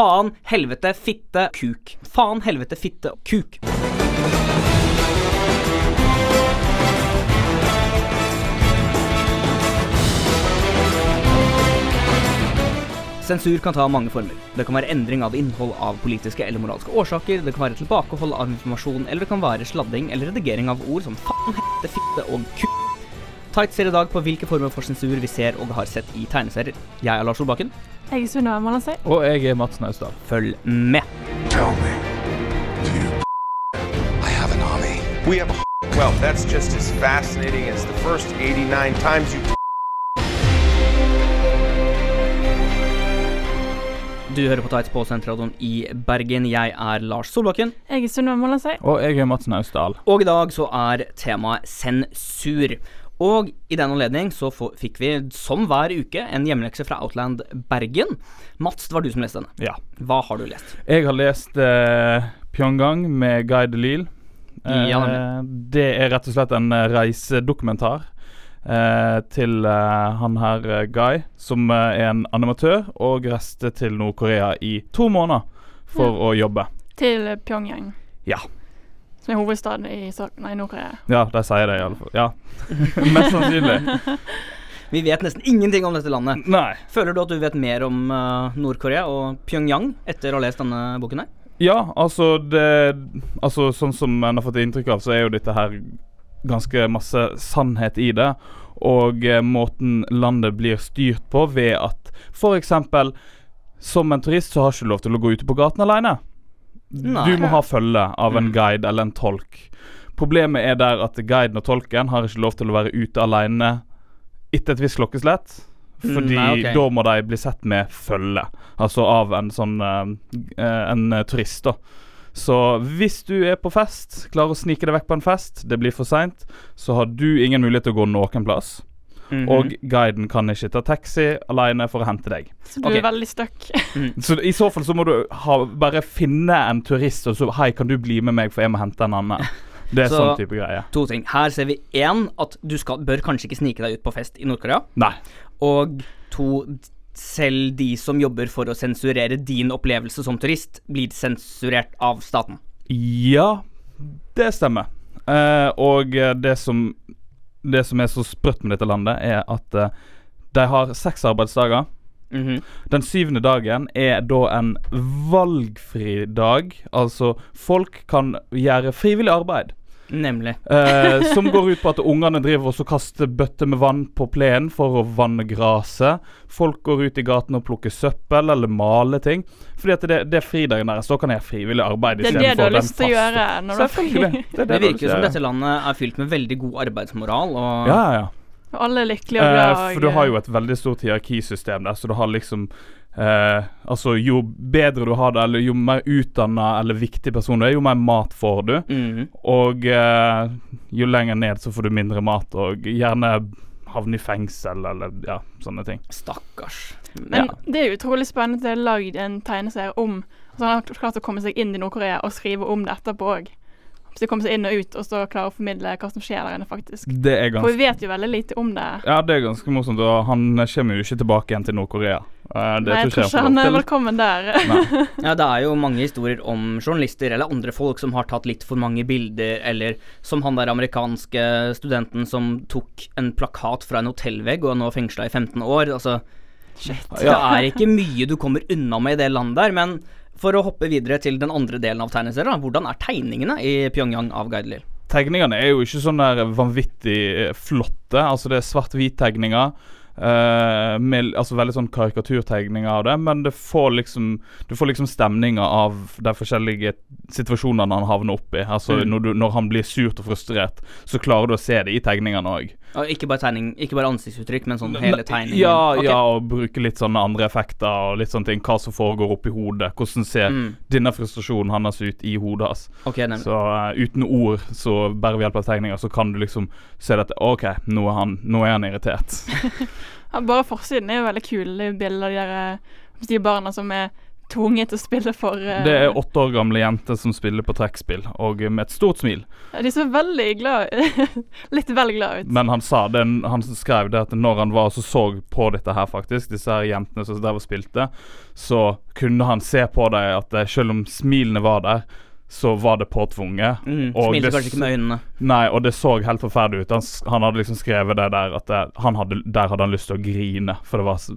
Faen, helvete, fitte, kuk. Faen, helvete, fitte, kuk. Sensur kan ta mange former. Det kan være endring av innhold av politiske eller moralske årsaker, det kan være tilbakehold av informasjon, eller det kan være sladding eller redigering av ord som faen, hette, fitte og kuk. Tight ser i dag på hvilke former for sensur vi ser og har sett i tegneserier. Jeg er Lars Solbakken. Jeg er Sunniva Malasei. Og jeg er Mats Naustdal. Følg med. Tell me, do you I have an army. We have a well, that's just as fascinating as the first 89 times you Du hører på Tights på Sentralradioen i Bergen. Jeg er Lars Solbakken. Jeg er Sunniva Malasei. Og jeg er Mats Naustdal. Og i dag så er temaet sensur. Og i den anledning så fikk vi, som hver uke, en hjemmelekse fra Outland Bergen. Mats, det var du som leste denne. Ja. Hva har du lest? Jeg har lest eh, Pyongyang med Guy Delisle. Eh, Ja, det er rett og slett en eh, reisedokumentar eh, til eh, han her eh, Guy, som er en animatør og reiste til Nord-Korea i to måneder for å jobbe. Til Pyongyang. Ja. Som er hovedstaden i Sør- nei, Nord-Korea. Ja, de sier det iallfall. Ja. Mest sannsynlig. Vi vet nesten ingenting om dette landet. Nei. Føler du at du vet mer om uh, Nord-Korea og Pyongyang etter å ha lest denne boken her? Ja, altså det Altså Sånn som en har fått inntrykk av, så er jo dette her ganske masse sannhet i det. Og eh, måten landet blir styrt på ved at f.eks. som en turist så har du ikke lov til å gå ute på gaten alene. Nei. Du må ha følge av en guide eller en tolk. Problemet er der at guiden og tolken har ikke lov til å være ute alene etter et visst klokkeslett. Mm, Fordi nei, okay. da må de bli sett med følge, altså av en sånn eh, eh, En eh, turist, da. Så hvis du er på fest, klarer å snike deg vekk på en fest, det blir for seint, så har du ingen mulighet til å gå noen plass. Mhm. Og guiden kan ikke ta taxi alene for å hente deg. Så du okay. er veldig stuck. Så i så fall så må du ha, bare finne en turist og så Hei, kan du bli med meg, for jeg må hente en annen. Det er Så- sånn type greie. To ting. Her ser vi én at du skal, bør kanskje ikke snike deg ut på fest i Nord-Korea. Nei. Og to, selv de som jobber for å sensurere din opplevelse som turist, blir sensurert av staten. Ja, det stemmer. Eh, og det som Det som er så sprøtt med dette landet, er at eh, de har seks arbeidsdager. Mhm. Den syvende dagen er da en valgfri dag. Altså, folk kan gjøre frivillig arbeid. Nemlig. Eh, som går ut på at ungene driver også og kaster bøtter med vann på plenen for å vanne gresset. Folk går ut i gaten og plukker søppel eller maler ting. Fordi at det, det er fridagen deres. Da kan jeg frivillig arbeid Det er det du har lyst til å gjøre når du har fri. Det, Det det virker som dette landet er fylt med veldig god arbeidsmoral. Og Ja, ja, alle er lykkelige og Eh, for du har jo et veldig stort hierarkisystem der, så du har liksom eh, Altså, jo bedre du har det, eller jo mer utdanna eller viktig person du er, jo mer mat får du. Mm. Og eh, jo lenger ned så får du mindre mat, og gjerne havne i fengsel eller ja, sånne ting. Stakkars. Men Ja. det er utrolig spennende at det er lagd en tegneserie om så Han har klart å komme seg inn i Nord-Korea og skrive om det etterpå òg. Så de kommer seg inn og ut, og så klare å formidle hva som skjer der inne, faktisk. Det er For vi vet jo veldig lite om det. Ja, det er ganske morsomt, og han kommer jo ikke tilbake igjen til Nord-Korea. Eh, det Nei, jeg tror ikke han er velkommen der. Ja, det er jo mange historier om journalister eller andre folk som har tatt litt for mange bilder, eller som han der amerikanske studenten som tok en plakat fra en hotellvegg og er nå fengsla i 15 år. Altså, Shit. det er ikke mye du kommer unna med i det landet der, men for å hoppe videre til den andre delen av tegneserien, hvordan er tegningene i Pyongyang av Guidelil? Tegningene er jo ikke sånn der vanvittig eh, flotte. Altså det er svart-hvit-tegninger. Uh, med altså veldig sånn karikaturtegninger av det, men det får liksom du får liksom stemninga av de forskjellige situasjonene han havner opp i. Altså Mm. når, du, når han blir surt og frustrert, så klarer du å se det i tegningene òg. Og Ikke bare tegning, ikke bare ansiktsuttrykk, men sånn hele tegningen. Ja, okay. ja, og bruke litt sånne andre effekter og litt sånne ting. Hva som foregår oppi hodet. Hvordan ser Mm. denne frustrasjonen hans ut i hodet hans. Okay. Så uh, uten ord, så bare ved hjelp av tegninger, så kan du liksom se at OK, nå er han, nå er han irritert. Ja, bare forsiden er jo veldig kul. Det er jo bilder av de der eh, de barna som er tvunget til å spille for uh, Det er åtte år gamle jenter som spiller på trekkspill, og med et stort smil. ja, De så veldig glad Litt vel glad ut. Men han sa det, han skrev det at når han var og så, så på dette her, faktisk, disse her jentene som der og spilte, så kunne han se på dem at eh, selv om smilene var der, så var det påtvunget. Mm, Og Smilte det kanskje ikke med øynene. Nei, og det så helt forferdelig ut. Han, han hadde liksom skrevet det der at det, han hadde, der hadde han lyst til å grine, for det var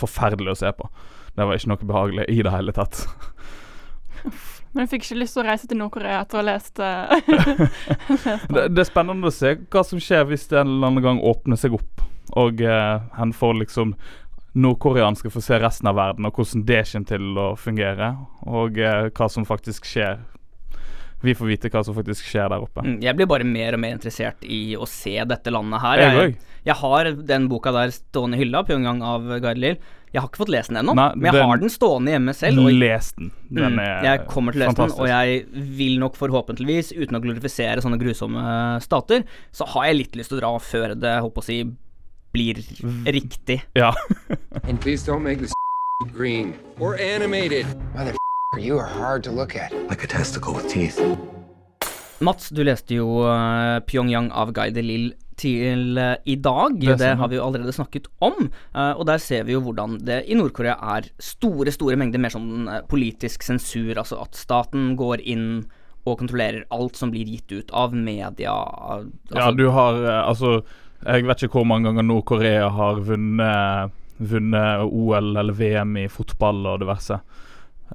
forferdelig å se på. Det var ikke noe behagelig i det hele tatt. Men jeg fikk ikke lyst til å reise til Nord-Korea etter å ha lest eh, Det, det er spennende å se hva som skjer hvis det en eller annen gang åpner seg opp, og eh, han får liksom Nordkoreanske får se resten av verden, og hvordan det kommer til å fungere, og eh, hva som faktisk skjer. Vi får vite hva som faktisk skjer der oppe. Mm, Jeg blir bare mer og mer interessert i å se dette landet her. Jeg Jeg, har den boka der stående i hylla, 'Pyongyang' av Gardlil. Jeg har ikke fått lest den ennå, men jeg den- har den stående hjemme selv. Og Les den. Den Mm, er jeg kommer til å lese den, og jeg vil nok forhåpentligvis, uten å glorifisere sånne grusomme stater, så har jeg litt lyst til å dra før det, håper å si, blir riktig. Ja. And please don't make this green or animated. Mother, you are hard to look at. Like a testicle with teeth. Mats, du leste jo eh, Pyongyang av Guy de Lille til uh, i dag. Det Det, har vi jo allerede snakket om. Uh, og der ser vi jo hvordan det i Nord-Korea er store, store mengder mer sånn uh, politisk sensur. Altså at staten går inn og kontrollerer alt som blir gitt ut av media. Altså, ja, du har Altså, jeg vet ikke hvor mange ganger Nord-Korea har vunnet Vunnet OL eller VM i fotball og diverse.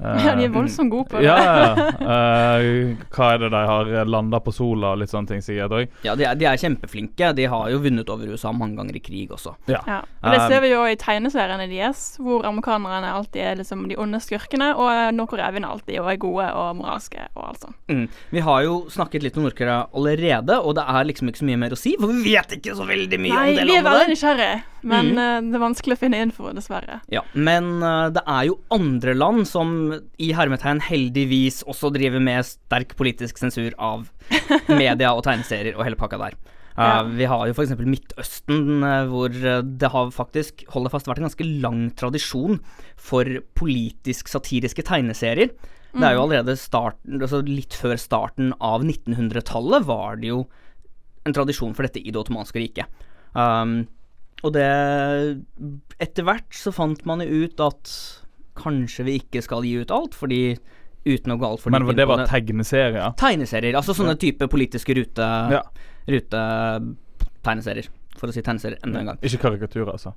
Ja, de er Eh, voldsomt gode på det. Ja, ja. Eh, hva er det de har landa på sola og litt sånne ting, sikkert òg? ja, de er, de er kjempeflinke. De har jo vunnet over USA mange ganger i krig også. Ja. Og det Um, ser vi jo i tegneseriene deres, hvor amerikanerne alltid er liksom de onde skurkene, og eh, Nord-Korea vinner alltid og er gode og moralske og alt sånt. Mm. Vi har jo snakket litt om Nord-Korea allerede, og det er liksom ikke så mye mer å si, for vi vet ikke så veldig mye Nei, om det landet. Nei, vi er veldig nysgjerrige, men mm. eh, det er vanskelig å finne info, dessverre. Ja, men eh, det er jo andre land som i hermetegn heldigvis også driver med sterk politisk sensur av media og tegneserier og hele pakka der. Uh, Ja. Vi har jo f.eks. Midtøsten, eh, hvor eh, det har faktisk, hold deg fast, vært en ganske lang tradisjon for politisk satiriske tegneserier. Det er jo allerede starten, altså litt før starten av 1900-tallet var det jo en tradisjon for dette i det ottomanske riket. Um, og det Etter hvert så fant man jo ut at kanskje vi ikke skal gi ut alt, fordi uten å gå altfor Men dypt inn det på var tegneserier? Tegneserier, altså sånne type politiske rute Ja. rutetegneserier. For å si tegneserier enda en gang. Ikke karikaturer, altså?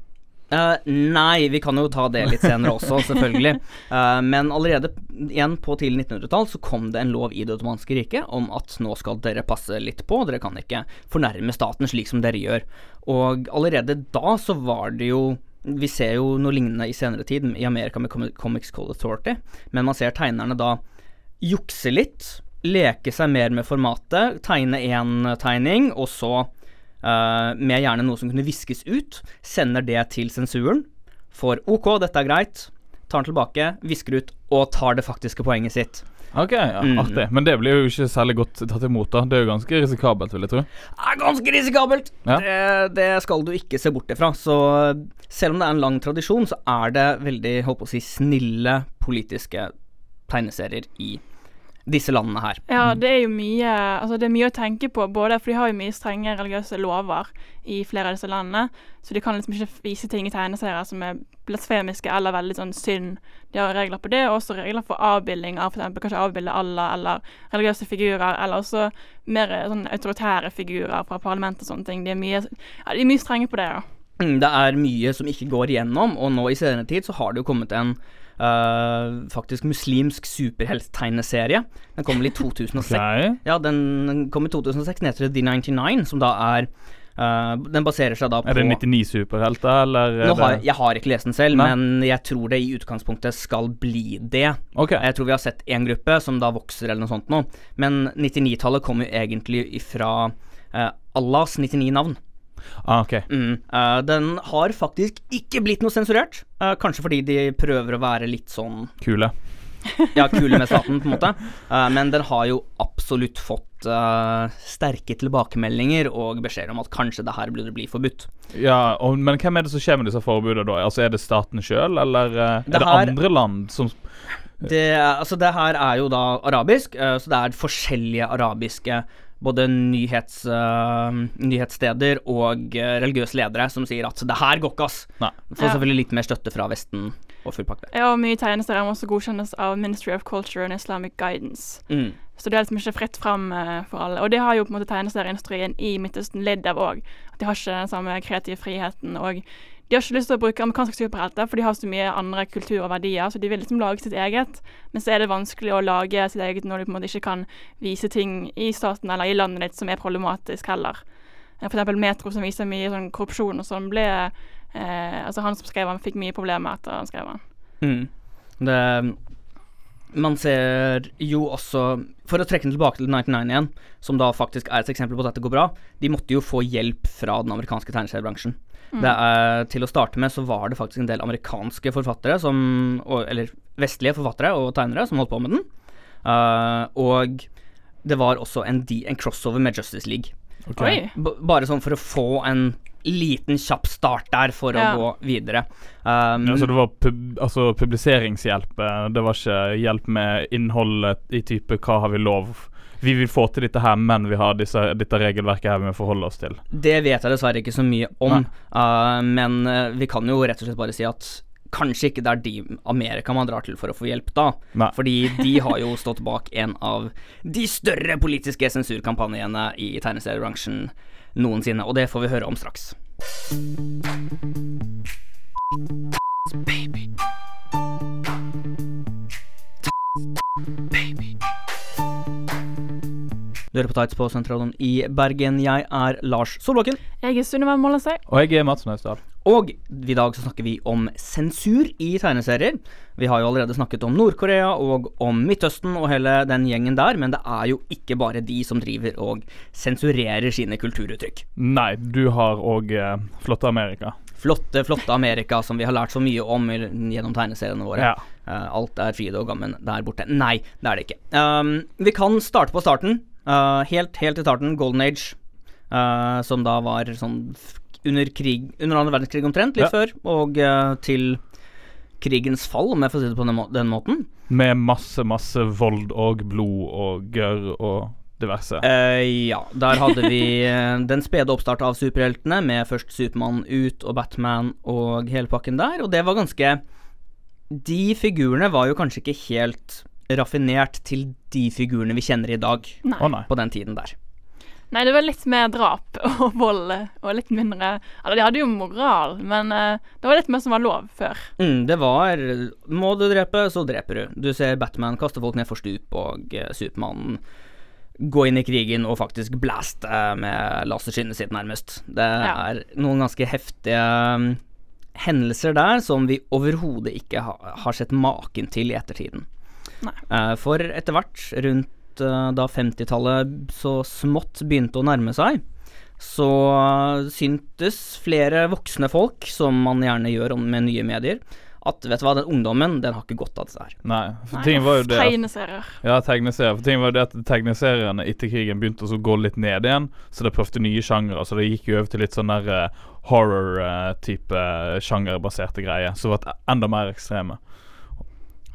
Uh, nei, vi kan jo ta det litt senere også, selvfølgelig. Uh, men allerede igjen på tidlig 1900-tall så kom det en lov i det ottomanske riket om at nå skal dere passe litt på, dere kan ikke fornærme staten slik som dere gjør. Og allerede da så var det jo Vi ser jo noe lignende i senere tid i Amerika med Com- Comics Call Authority, men man ser tegnerne da jukse litt, leke seg mer med formatet, tegne én tegning, og så uh, med gjerne noe som kunne viskes ut, sender det til sensuren, får OK, dette er greit, tar den tilbake, visker ut og tar det faktiske poenget sitt. Ok, ja, Mm. artig. Men det blir jo ikke særlig godt tatt imot, da. Det er jo ganske risikabelt, vil jeg tro. er ganske risikabelt. Ja. Det, det skal du ikke se bort ifra. Så selv om det er en lang tradisjon, så er det veldig håper å si, snille politiske tegneserier i disse landene her. Ja, det er jo mye Altså det er mye å tenke på, både for de har jo mye strenge religiøse lover i flere av disse landene, så de kan liksom ikke vise ting i tegneserier som er blasfemiske eller veldig sånn synd. De har regler på det, og også regler for avbilding av f.eks. kanskje avbilde Allah eller religiøse figurer, eller også mer sånn autoritære figurer fra parlamentet og sånne ting. De er mye, ja, de er mye strenge på det, ja. Mm, Det er mye som ikke går igjennom, og nå i senere tid så har det jo kommet en øh, faktisk muslimsk superhelttegneserie. Den kom vel i 2006. okay. Ja, den kom i 2006, den heter The 99, som da er Uh, Den baserer seg da på Er det 99 superhelter, eller er har, jeg har ikke lest den selv, Nei. men jeg tror det i utgangspunktet skal bli det. Okay. Jeg tror vi har sett én gruppe som da vokser eller noe sånt nå, men 99-tallet kommer jo egentlig ifra uh, Allahs 99 navn. Ah, ok. Mm. Uh, den har faktisk ikke blitt noe sensurert, Uh, kanskje fordi de prøver å være litt sånn Kule. ja, kule med staten, på en måte. Uh, men den har jo absolutt fått sterke tilbakemeldinger og beskjeder om at kanskje det her burde bli forbudt. Ja, og, Men hvem er det som skjer med disse forbudene da? Altså Er det staten sjøl, eller er Det det andre land som Det, altså det her er jo da arabisk, så det er forskjellige arabiske både nyhets, uh, nyhetssteder og eh, religiøse ledere som sier at det her går ikke, ass. Nei. Får Ja. selvfølgelig litt mer støtte fra Vesten og full pakke. Ja, og mye tegneserier må også godkjennes av Ministry of Culture and Islamic Guidance. Mm. Så det er liksom ikke fritt fram uh, for alle. Og det har jo på en måte tegneserieindustrien i Midtøsten lidd av òg. De har ikke den samme kreative friheten. Og de har ikke lyst til å bruke amerikanske superhelter, for de har så mye andre kultur og verdier, så de vil liksom lage sitt eget. Men så er det vanskelig å lage sitt eget når du på en måte ikke kan vise ting i staten eller i landet ditt som er problematisk heller. F.eks. For eksempel Metro, som viser mye sånn korrupsjon og sånn, ble eh, Altså han som skrev han, fikk mye problemer etter han skrev han. Mm. Det Man ser jo også For å trekke den tilbake til 99 igjen, som da faktisk er et eksempel på at dette går bra, de måtte jo få hjelp fra den amerikanske tegneseriebransjen. Det er, til å starte med så var det faktisk en del amerikanske forfattere som Eller vestlige forfattere og tegnere som holdt på med den. Uh, og det var også en, de, en crossover med Justice League. Okay. Bare sånn for å få en liten, kjapp start der for Ja. å gå videre. Um, Ja, så det var pub altså publiseringshjelp. eh, Det var ikke hjelp med innholdet i type 'hva har vi lov'? Vi vil få til dette her, men vi har disse, dette regelverket her vi må forholde oss til. Det vet jeg dessverre ikke så mye om, uh, men uh, vi kan jo rett og slett bare si at kanskje ikke det er de Amerika man drar til for å få hjelp da. Nei. Fordi de har jo stått bak en av de større politiske sensurkampanjene i tegneseriebransjen noensinne, og det får vi høre om straks. Du hører på Tights på Sentralen i Bergen. Jeg er Lars Solbakken. Jeg er Sunniva Mollesøy. Og jeg er Mats Naustdal. Og i dag så snakker vi om sensur i tegneserier. Vi har jo allerede snakket om Nord-Korea og om Midtøsten og hele den gjengen der, men det er jo ikke bare de som driver og sensurerer sine kulturuttrykk. Nei, du har òg eh, flotte Amerika. Flotte, flotte Amerika som vi har lært så mye om i- gjennom tegneseriene våre. Ja. Uh, alt er fryd og gammen der borte. Nei, det er det ikke. Um, vi kan starte på starten. Uh, helt, helt i starten, Golden Age, uh, som da var sånn under krig Under andre verdenskrig omtrent, litt Ja. før, og uh, til krigens fall, om jeg får si det på den, må den måten. Med masse, masse vold og blod og gørr og diverse. Eh, ja, der hadde vi eh, den spede oppstart av superheltene, med først Supermann ut og Batman og hele pakken der, og det var ganske De figurene var jo kanskje ikke helt raffinert til de figurene vi kjenner i dag, Nei. Oh, nei. på den tiden der. Nei, det var litt mer drap og vold og litt mindre Eller de hadde jo moral, men eh, det var litt mer som var lov før. Mm, det var Må du drepe, så dreper du. Du ser Batman kaste folk ned for stup, og uh, Supermannen gå inn i krigen og faktisk blaste med laserskinnet sitt, nærmest. Det Ja. er noen ganske heftige um, hendelser der som vi overhodet ikke ha, har sett maken til i ettertiden. Nei. Eh, for etter hvert, rundt uh, da 50-tallet så smått begynte å nærme seg, så syntes flere voksne folk, som man gjerne gjør om- med nye medier, at vet du hva, den ungdommen den har ikke godt av dette her. Nei, for ting var jo det Tegneserier. Ja, tegneserier. For ting var jo det at tegneseriene etter krigen begynte å gå litt ned igjen, så de prøvde nye sjangere. Så det gikk jo over til litt sånn der eh, horror-type sjangerbaserte greier, som var enda mer ekstreme.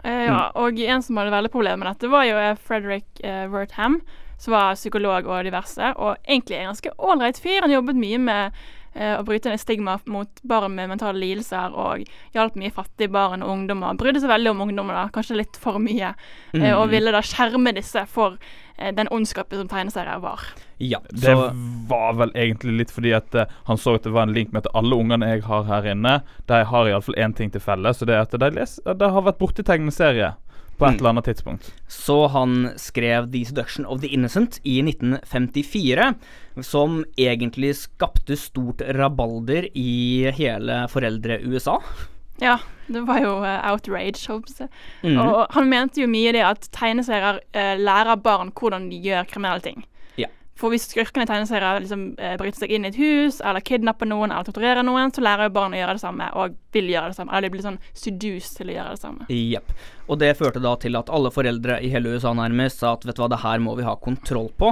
Eh, ja, og en som hadde veldig problemer med dette, var jo eh, Frederick eh, Wertham, som var psykolog og diverse, og egentlig en ganske ålreit fyr. Han jobbet mye med eh, å bryte ned stigma mot barn med mentale lidelser, og hjalp mye fattige barn og ungdommer. Brydde seg veldig om ungdommer, da, kanskje litt for mye, eh, og ville da skjerme disse for eh, den ondskapen som tegneserier var. Ja, Det så var vel egentlig litt fordi at uh, han så at det var en link med at alle ungene jeg har her inne, de har iallfall én ting til felles, og det er at de, leser, de har vært borti tegneserie på et Mm. eller annet tidspunkt. Så han skrev The Seduction of the Innocent i 1954, som egentlig skapte stort rabalder i hele foreldre-USA. Ja, det var jo uh, outrage. håper jeg. Mhm. Og han mente jo mye det at tegneserier uh, lærer barn hvordan de gjør kriminelle ting. For hvis skurkene i tegneserier liksom eh, bryter seg inn i et hus, eller kidnapper noen, eller torturerer noen, så lærer jo barn å gjøre det samme, og vil gjøre det samme. Eller de blir sånn seduced til å gjøre det samme. Jepp. Og det førte da til at alle foreldre i hele USA nærmest sa at vet du hva, det her må vi ha kontroll på.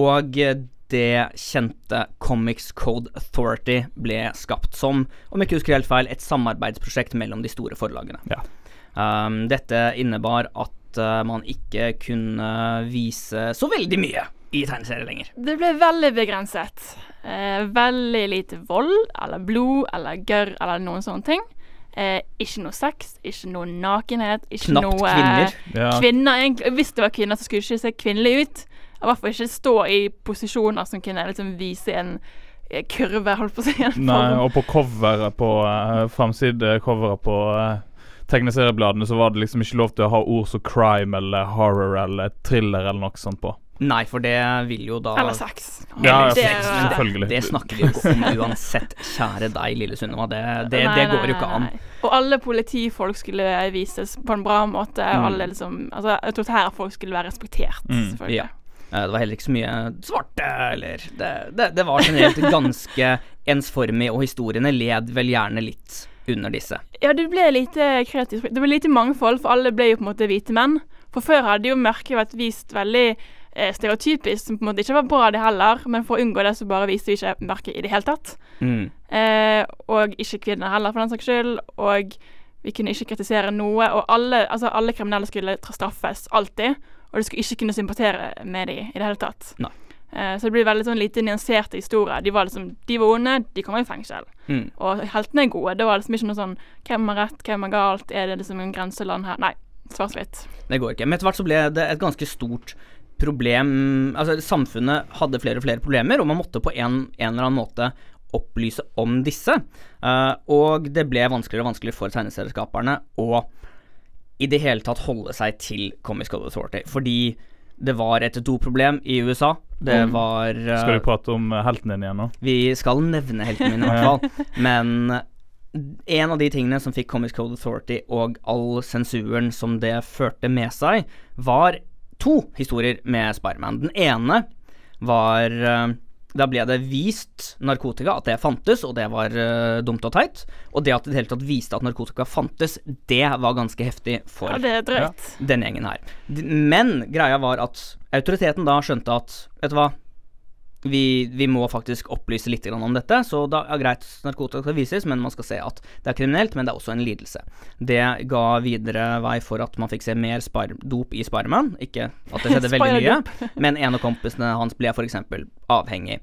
Og eh, det kjente Comics Code Authority ble skapt som, om jeg ikke husker helt feil, et samarbeidsprosjekt mellom de store forlagene. Ja. Um, dette innebar at uh, man ikke kunne vise så veldig mye i tegneserier lenger. Det ble veldig begrenset. Eh, veldig lite vold eller blod eller gørr eller noen sånne ting. Eh, ikke noe sex, ikke noe nakenhet, ikke Knapt noe kvinner. Ja. kvinner egentlig. Hvis det var kvinner, så skulle det ikke se kvinnelig ut. I hvert fall ikke stå i posisjoner som kunne liksom vise en eh, kurve, holdt på å si. Nei, og på coveret på uh, framsidecoveret på uh, tegneseriebladene så var det liksom ikke lov til å ha ord som crime eller horror eller thriller eller noe sånt på. Nei, for det vil jo da Eller sex. Ja, Det- selvfølgelig. Det snakker vi jo ikke om uansett, kjære deg, lille Sunniva. Det, det, det går jo ikke an. Og alle politifolk skulle vises på en bra måte. Mm. Alle liksom Altså, autoritære folk skulle være respektert, Mm. selvfølgelig. Ja. Eh, Det var heller ikke så mye svarte, eller Det, det, det var generelt ganske ensformig, og historiene led vel gjerne litt under disse. Ja, det ble lite kreativt. Det ble lite mangfold, for alle ble jo på en måte hvite menn. For før hadde jo mørket vært vist veldig eh, stereotypisk, som på en måte ikke var bra, det heller. Men for å unngå det, så bare viste vi ikke mørket i det hele tatt. Mm. Eh, og ikke kvinner heller, for den saks skyld. Og vi kunne ikke kritisere noe. Og alle, altså, alle kriminelle skulle straffes, alltid. Og du skulle ikke kunne sympatere med dem i det hele tatt. Nei. Eh, så det blir veldig sånn lite nyanserte historier. De var liksom, de var onde, de kommer i fengsel. Mm. Og heltene er gode. Det var liksom ikke noe sånn Hvem har rett, hvem har galt? Er det liksom en grenseland her? Nei. Svart-hvitt. Det går ikke. Men etter hvert så ble det et ganske stort problem Altså, samfunnet hadde flere og flere problemer, og man måtte på en, en eller annen måte opplyse om disse. Uh, og det ble vanskeligere og vanskeligere for tegneserieskaperne å i det hele tatt holde seg til Comics Code Authority. Fordi det var et doproblem i USA. Det var uh, Skal du prate om eh, helten din igjen nå? Vi skal nevne helten min i hvert fall. Men en av de tingene som fikk Comics Code Authority og all sensuren som det førte med seg, var to historier med Spiderman. Den ene var eh, Da ble det vist narkotika, at det fantes, og det var uh, dumt og teit. Og det at det hele tatt viste at narkotika fantes, det var ganske heftig for Ja, det er drøyt. den gjengen her. Men greia var at autoriteten da skjønte at Vet du hva, vi, vi må faktisk opplyse litt om dette. Så da er greit, narkotika skal vises, men man skal se at det er kriminelt, men det er også en lidelse. Det ga videre vei for at man fikk se mer dop i Spiderman. Ikke at det skjedde veldig mye, men en av kompisene hans ble f.eks. avhengig.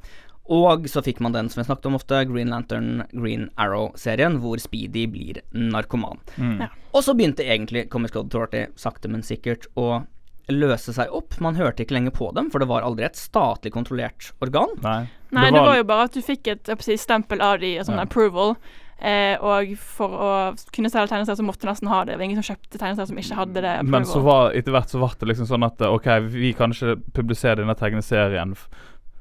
Og så fikk man den som vi snakket om ofte, Green Lantern Green Arrow-serien, hvor Speedy blir narkoman. Ja. Og så begynte egentlig Comic Code Authority sakte, men sikkert å løse seg opp. Man hørte ikke lenger på dem, for det var aldri et statlig kontrollert organ. Nei. Nei, det var, jo bare at du fikk et si, stempel av de, sånn Ja. approval. Eh, og for å kunne selge tegneserier, så måtte du nesten ha det. Det var ingen som kjøpte tegneserier som ikke hadde det. approval. Men så var etter hvert så ble det liksom sånn at OK, vi kan ikke publisere denne tegneserien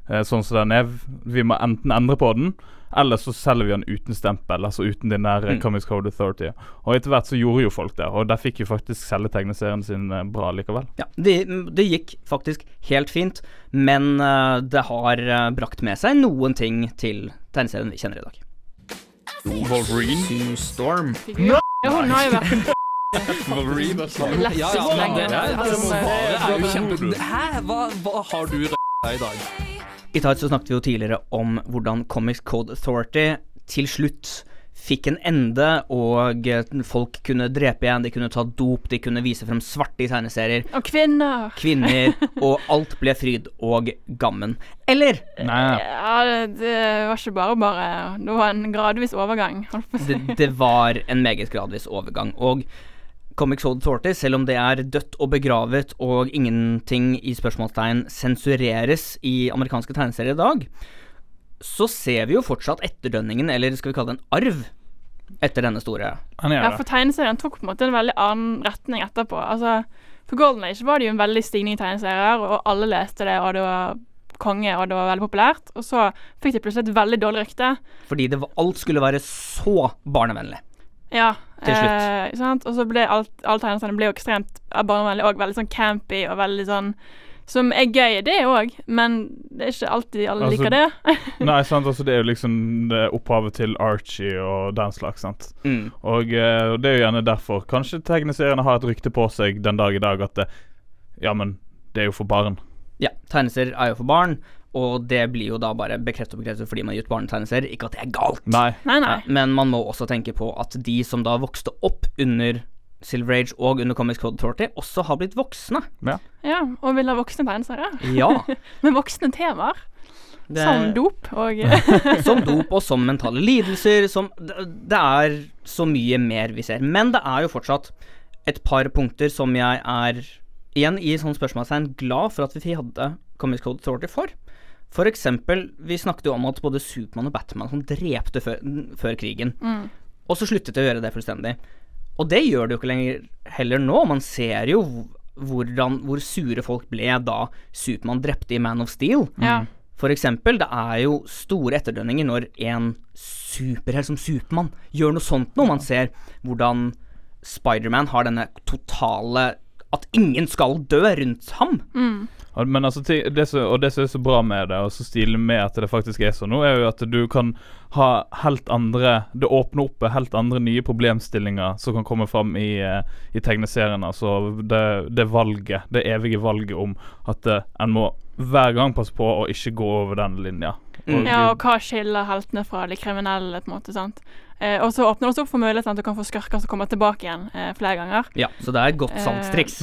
eh, sånn som den er. Vi må enten endre på den, eller så selger vi den uten stempel, altså uten den der Mm. mm. Comics Code Authority. Og etter hvert så gjorde jo folk det, og der fikk jo faktisk selge tegneserien sin eh, bra likevel. Ja, det, det gikk faktisk helt fint, men uh, det har uh, brakt med seg noen ting til tegneserien vi kjenner i dag. Wolverine. Sue Storm. Ja, hun har jo vært Wolverine. Ja, det er, altså, eh, er jo kjempe... Hæ? Hva, hva har du i dag? I Tight så snakket vi jo tidligere om hvordan Comics Code Authority til slutt fikk en ende, og folk kunne drepe igjen, de kunne ta dop, de kunne vise frem svarte i tegneserier, Og kvinner. kvinner, og alt ble fryd og gammen. Eller Nei, Ja, det, det var ikke bare bare. Det var en gradvis overgang. Holdt på å si. det, det var en meget gradvis overgang. Og Comics Code Authority, selv om det er dødt og begravet og ingenting i spørsmålstegn sensureres i amerikanske tegneserier i dag, så ser vi jo fortsatt etterdønningen, eller skal vi kalle det en arv, etter denne store Ja, for tegneserien tok på en måte en veldig annen retning etterpå. Altså, For Golden Age var det jo en veldig stigning i tegneserier, og alle leste det, og det var konge, og det var veldig populært. Og så fikk de plutselig et veldig dårlig rykte. Fordi det var, alt skulle være så barnevennlig. Ja. Til slutt. Eh. Og så ble alt, alle tegneseriene ble jo ekstremt barnevennlige og veldig sånn campy og veldig sånn Som er gøy, det òg, men det er ikke alltid alle Altså, liker det. Nei, sant, altså det er jo liksom det opphavet til Archie og den slags, sant. Mm. Og eh, det er jo gjerne derfor kanskje tegneseriene har et rykte på seg den dag i dag at det, Ja, men det er jo for barn. Ja, tegneserier er jo for barn, og det blir jo da bare bekreftet og bekreftet fordi man har gitt barnetegneserier. Ikke at det er galt. Nei. Nei, nei. Men man må også tenke på at de som da vokste opp under Silver Age og under Comics Code Authority, også har blitt voksne. Ja, og vil ha voksne tegneserier. Ja. Med voksne temaer. Det, Som dop og som dop og som mentale lidelser. Som, det, det er så mye mer vi ser. Men det er jo fortsatt et par punkter som jeg er, igjen i sånn spørsmålstegn, glad for at vi hadde Comics Code Authority for. For eksempel, vi snakket jo om at både Supermann og Batman som drepte før, før krigen. Mm. Og så sluttet de å gjøre det fullstendig. Og det gjør det jo ikke lenger heller nå. Man ser jo hvordan, hvor sure folk ble da Supermann drepte i Man of Steel. Ja. For eksempel, det er jo store etterdønninger når en superhelt som Supermann gjør noe sånt noe. Man ser hvordan Spiderman har denne totale At ingen skal dø rundt ham. Mm. Men altså, det som, og det som er så bra med det, og så stilig med at det faktisk er sånn nå, er jo at du kan ha helt andre Det åpner opp helt andre nye problemstillinger som kan komme fram i, eh, i tegneserien. Altså det, det valget, det evige valget om at eh, en må hver gang passe på å ikke gå over den linja. Mm. ja, og hva skiller heltene fra de kriminelle, på en måte. sant? Eh, og så åpner det også opp for muligheten at du kan få skurker som kommer tilbake igjen eh, flere ganger. Ja, så det er et godt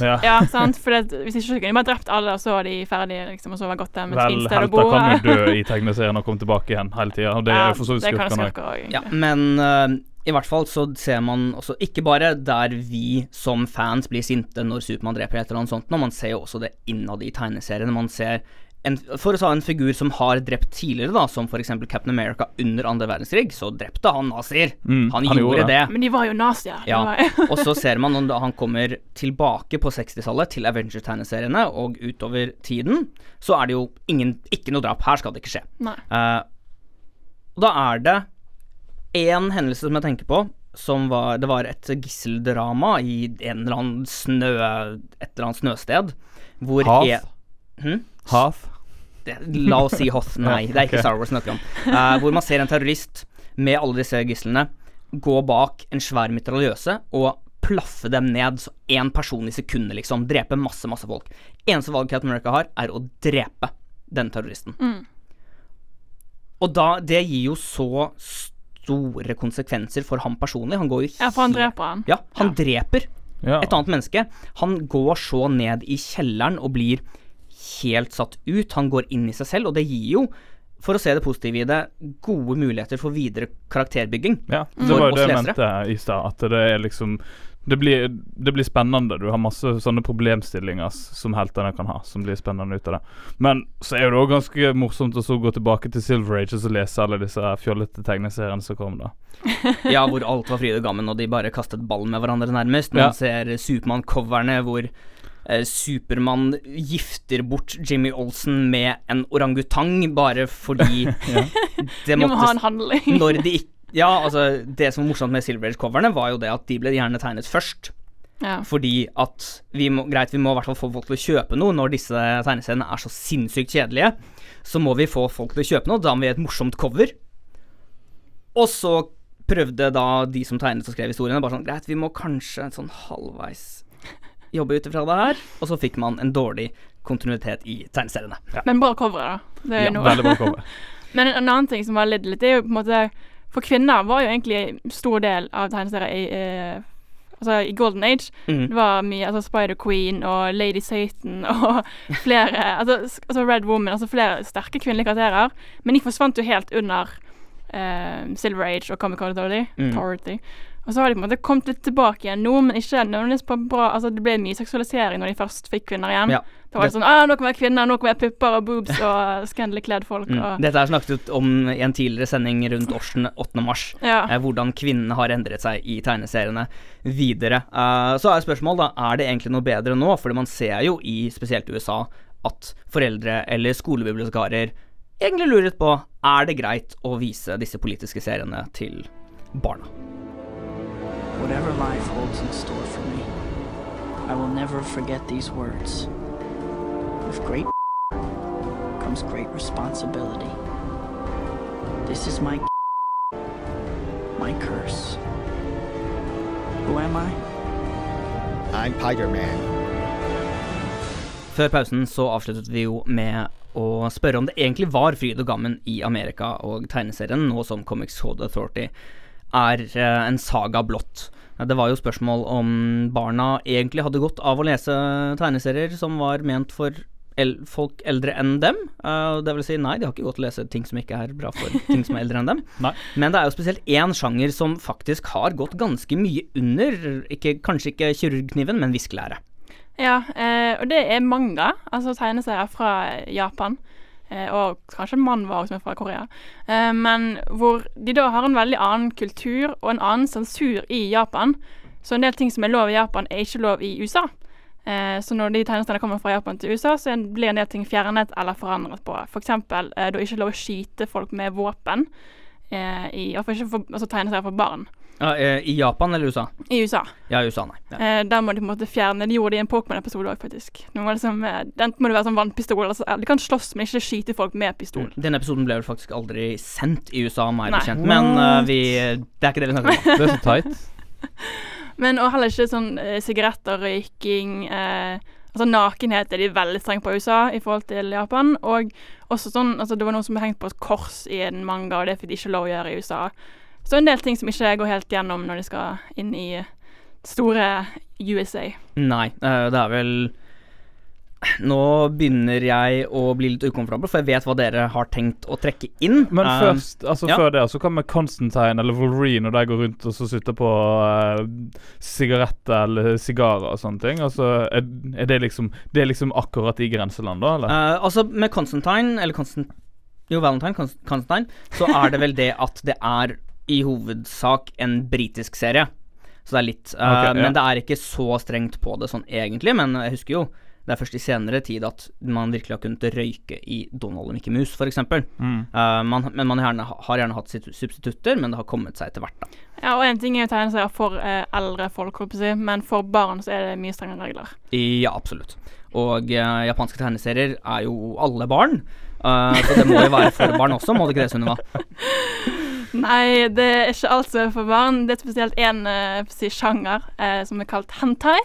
Eh. Ja. Ja, sant? For det, hvis ikke så kunne de bare drept alle, og så var de ferdige, liksom, og så var det godt dem et Vel, fint sted å bo. Vel, helter kan jo dø i tegneserien og komme tilbake igjen hele tida. Og det er jo for så vidt skurkene òg. Ja, men uh, i hvert fall så ser man også Ikke bare der vi som fans blir sinte når Supermann dreper et eller annet sånt, men man ser jo også det innad i tegneseriene. Man ser en, For å ta en figur som har drept tidligere, da, som f.eks. Captain America under andre verdenskrig, så drepte han nazier. Mm, han, han gjorde, det. Men de var jo nazier. Ja, og så ser man når han kommer tilbake på 60-tallet til Avenger-tegneseriene og utover tiden, så er det jo ingen, ikke noe drap. Her skal det ikke skje. Nei. Eh, da er det én hendelse som jeg tenker på, som var Det var et gisseldrama i en eller annen snø Et eller annet snøsted. Hvor Hath? en- Hm? Hath? Det- La oss si Hoth. Nei, det er ikke. Star Wars vi snakker om. Uh, hvor man ser en terrorist med alle disse gislene gå bak en svær mitraljøse og plaffe dem ned. Så én person i sekundet, liksom. Drepe masse, masse folk. Eneste valget Cat America har, er å drepe den terroristen. Mm. Og da Det gir jo så store konsekvenser for ham personlig. Han går jo Ja, for han dreper han. Ja, han dreper Ja. et annet menneske. Han går så ned i kjelleren og blir helt satt ut. Han går inn i seg selv, og det gir jo, for å se det positive i det, gode muligheter for videre karakterbygging. Ja, det var jo det jeg mente i stad. At det er liksom det blir, det blir spennende. Du har masse sånne problemstillinger som heltene kan ha, som blir spennende ut av det. Men så er det òg ganske morsomt å så gå tilbake til Silver Age og så lese alle disse fjollete tegneseriene som kom da. Ja, hvor alt var fryd og gammen, og de bare kastet ball med hverandre, nærmest. Man Ja. ser Supermann-coverne hvor Supermann gifter bort Jimmy Olsen med en orangutang bare fordi det De må ha en måtte handling. Når de ikke Ja, altså, det som var morsomt med Silver Age-coverne, var jo det at de ble gjerne tegnet først. Ja. Fordi at vi må, greit, vi må i hvert fall få folk til å kjøpe noe når disse tegneseriene er så sinnssykt kjedelige. Så må vi få folk til å kjøpe noe, da må vi ha et morsomt cover. Og så prøvde da de som tegnet og skrev historiene, bare sånn Greit, vi må kanskje sånn halvveis jobbe ut ifra det her. Og så fikk man en dårlig kontinuitet i tegneseriene. Men bra cover, da. Det er Ja, noe. Veldig bra cover. Men en annen ting som var litt litt, det er jo på en måte For kvinner var jo egentlig en stor del av tegneserier i eh, Altså i Golden Age. Mm. Det var mye altså Spider-Queen og Lady Satan og flere altså, altså Red Woman, altså flere sterke kvinnelige karakterer. Men de forsvant jo helt under uh, Silver Age og Comic Con Authority. Mm. Og så har de på en måte kommet litt tilbake igjen nå, men ikke nødvendigvis på bra Altså det ble mye seksualisering når de først fikk kvinner igjen. Ja. Da var det sånn ah, nå kan være kvinner, nå kan være pupper og boobs og scandally kledd folk Mm. Dette er snakket om i en tidligere sending rundt årsden 8. mars. Ja. eh, hvordan kvinnene har endret seg i tegneseriene videre. Eh, så er spørsmålet da, er det egentlig noe bedre nå? Fordi man ser jo i spesielt USA at foreldre eller skolebibliotekarer egentlig lurer på er det greit å vise disse politiske seriene til barna. Whatever life holds in store for me, I will never forget these words. With great comes great responsibility. This is my my curse. Who am I? I'm Tiger Man. Før pausen så avsluttet vi jo med å spørre om det egentlig var fryd og gammen i Amerika og tegneserien, nå som Comics Code Authority er eh, en saga blått. Eh, Det var jo spørsmål om barna egentlig hadde godt av å lese tegneserier som var ment for el folk eldre enn dem. Uh, det vil si, nei, de har ikke godt å lese ting som ikke er bra for ting som er eldre enn dem. Men det er jo spesielt én sjanger som faktisk har gått ganske mye under, ikke, kanskje ikke kirurgkniven, men viskelære. Ja, eh, og det er manga, altså tegneserier fra Japan. Eh, og kanskje en mann var som er fra Korea. Eh, men hvor de da har en veldig annen kultur og en annen sensur i Japan. Så en del ting som er lov i Japan, er ikke lov i USA. Eh, så når de tegnestedene kommer fra Japan til USA, så blir en del ting fjernet eller forandret på. For eksempel eh, da ikke lov å skyte folk med våpen. Eh, i, ikke for, altså tegneserier for barn. Ja, eh, I Japan eller USA? I USA. Ja, i USA, nei. Ja. Eh, der må de på en måte fjerne De gjorde det i en Pokémon-episode òg, faktisk. Nå var liksom, enten den må det være sånn vannpistol. Altså, eh, de kan slåss, men ikke skyte folk med pistol. Den episoden ble vel faktisk aldri sendt i USA, meg bekjent, men uh, vi Det er ikke det vi snakker om. Det er så tight. Men og heller ikke sånn eh, sigaretter, røyking eh, Altså nakenhet er de veldig strenge på i USA i forhold til Japan. Og også sånn Altså, det var noen som hengt på et kors i en manga, og det fikk de ikke lov å gjøre i USA. Så en del ting som ikke går helt gjennom når de skal inn i store USA. Nei, eh, det er vel Nå begynner jeg å bli litt ukomfortabel, for jeg vet hva dere har tenkt å trekke inn. Men Eh, først, altså ja. før det, så kan vi Constantine eller Wolverine og de går rundt og så sitter på uh, sigaretter eller sigarer og sånne ting. Altså, er, er det liksom Det er liksom akkurat i grenseland, da, eller? Uh, altså, med Constantine, eller Constant... Jo, Valentine, Constantine, så er det vel det at det er i hovedsak en britisk serie. Så det er litt uh, okay, ja. Men det er ikke så strengt på det sånn egentlig. Men jeg husker jo det er først i senere tid at man virkelig har kunnet røyke i Donald og Mickey Mouse, f.eks. Mm. Uh, man, men man gjerne, har gjerne hatt sitt- substitutter, men det har kommet seg etter hvert, da. Ja, og en ting er jo tegneserier for eh, eldre folk, men for barn så er det mye strengere regler. Ja, absolutt. Og eh, japanske tegneserier er jo alle barn. uh, så det må jo være for barn også, må det ikke det, Sunniva? Nei, det er ikke alt som er for barn. Det er spesielt én uh, si sjanger eh, som er kalt hentai.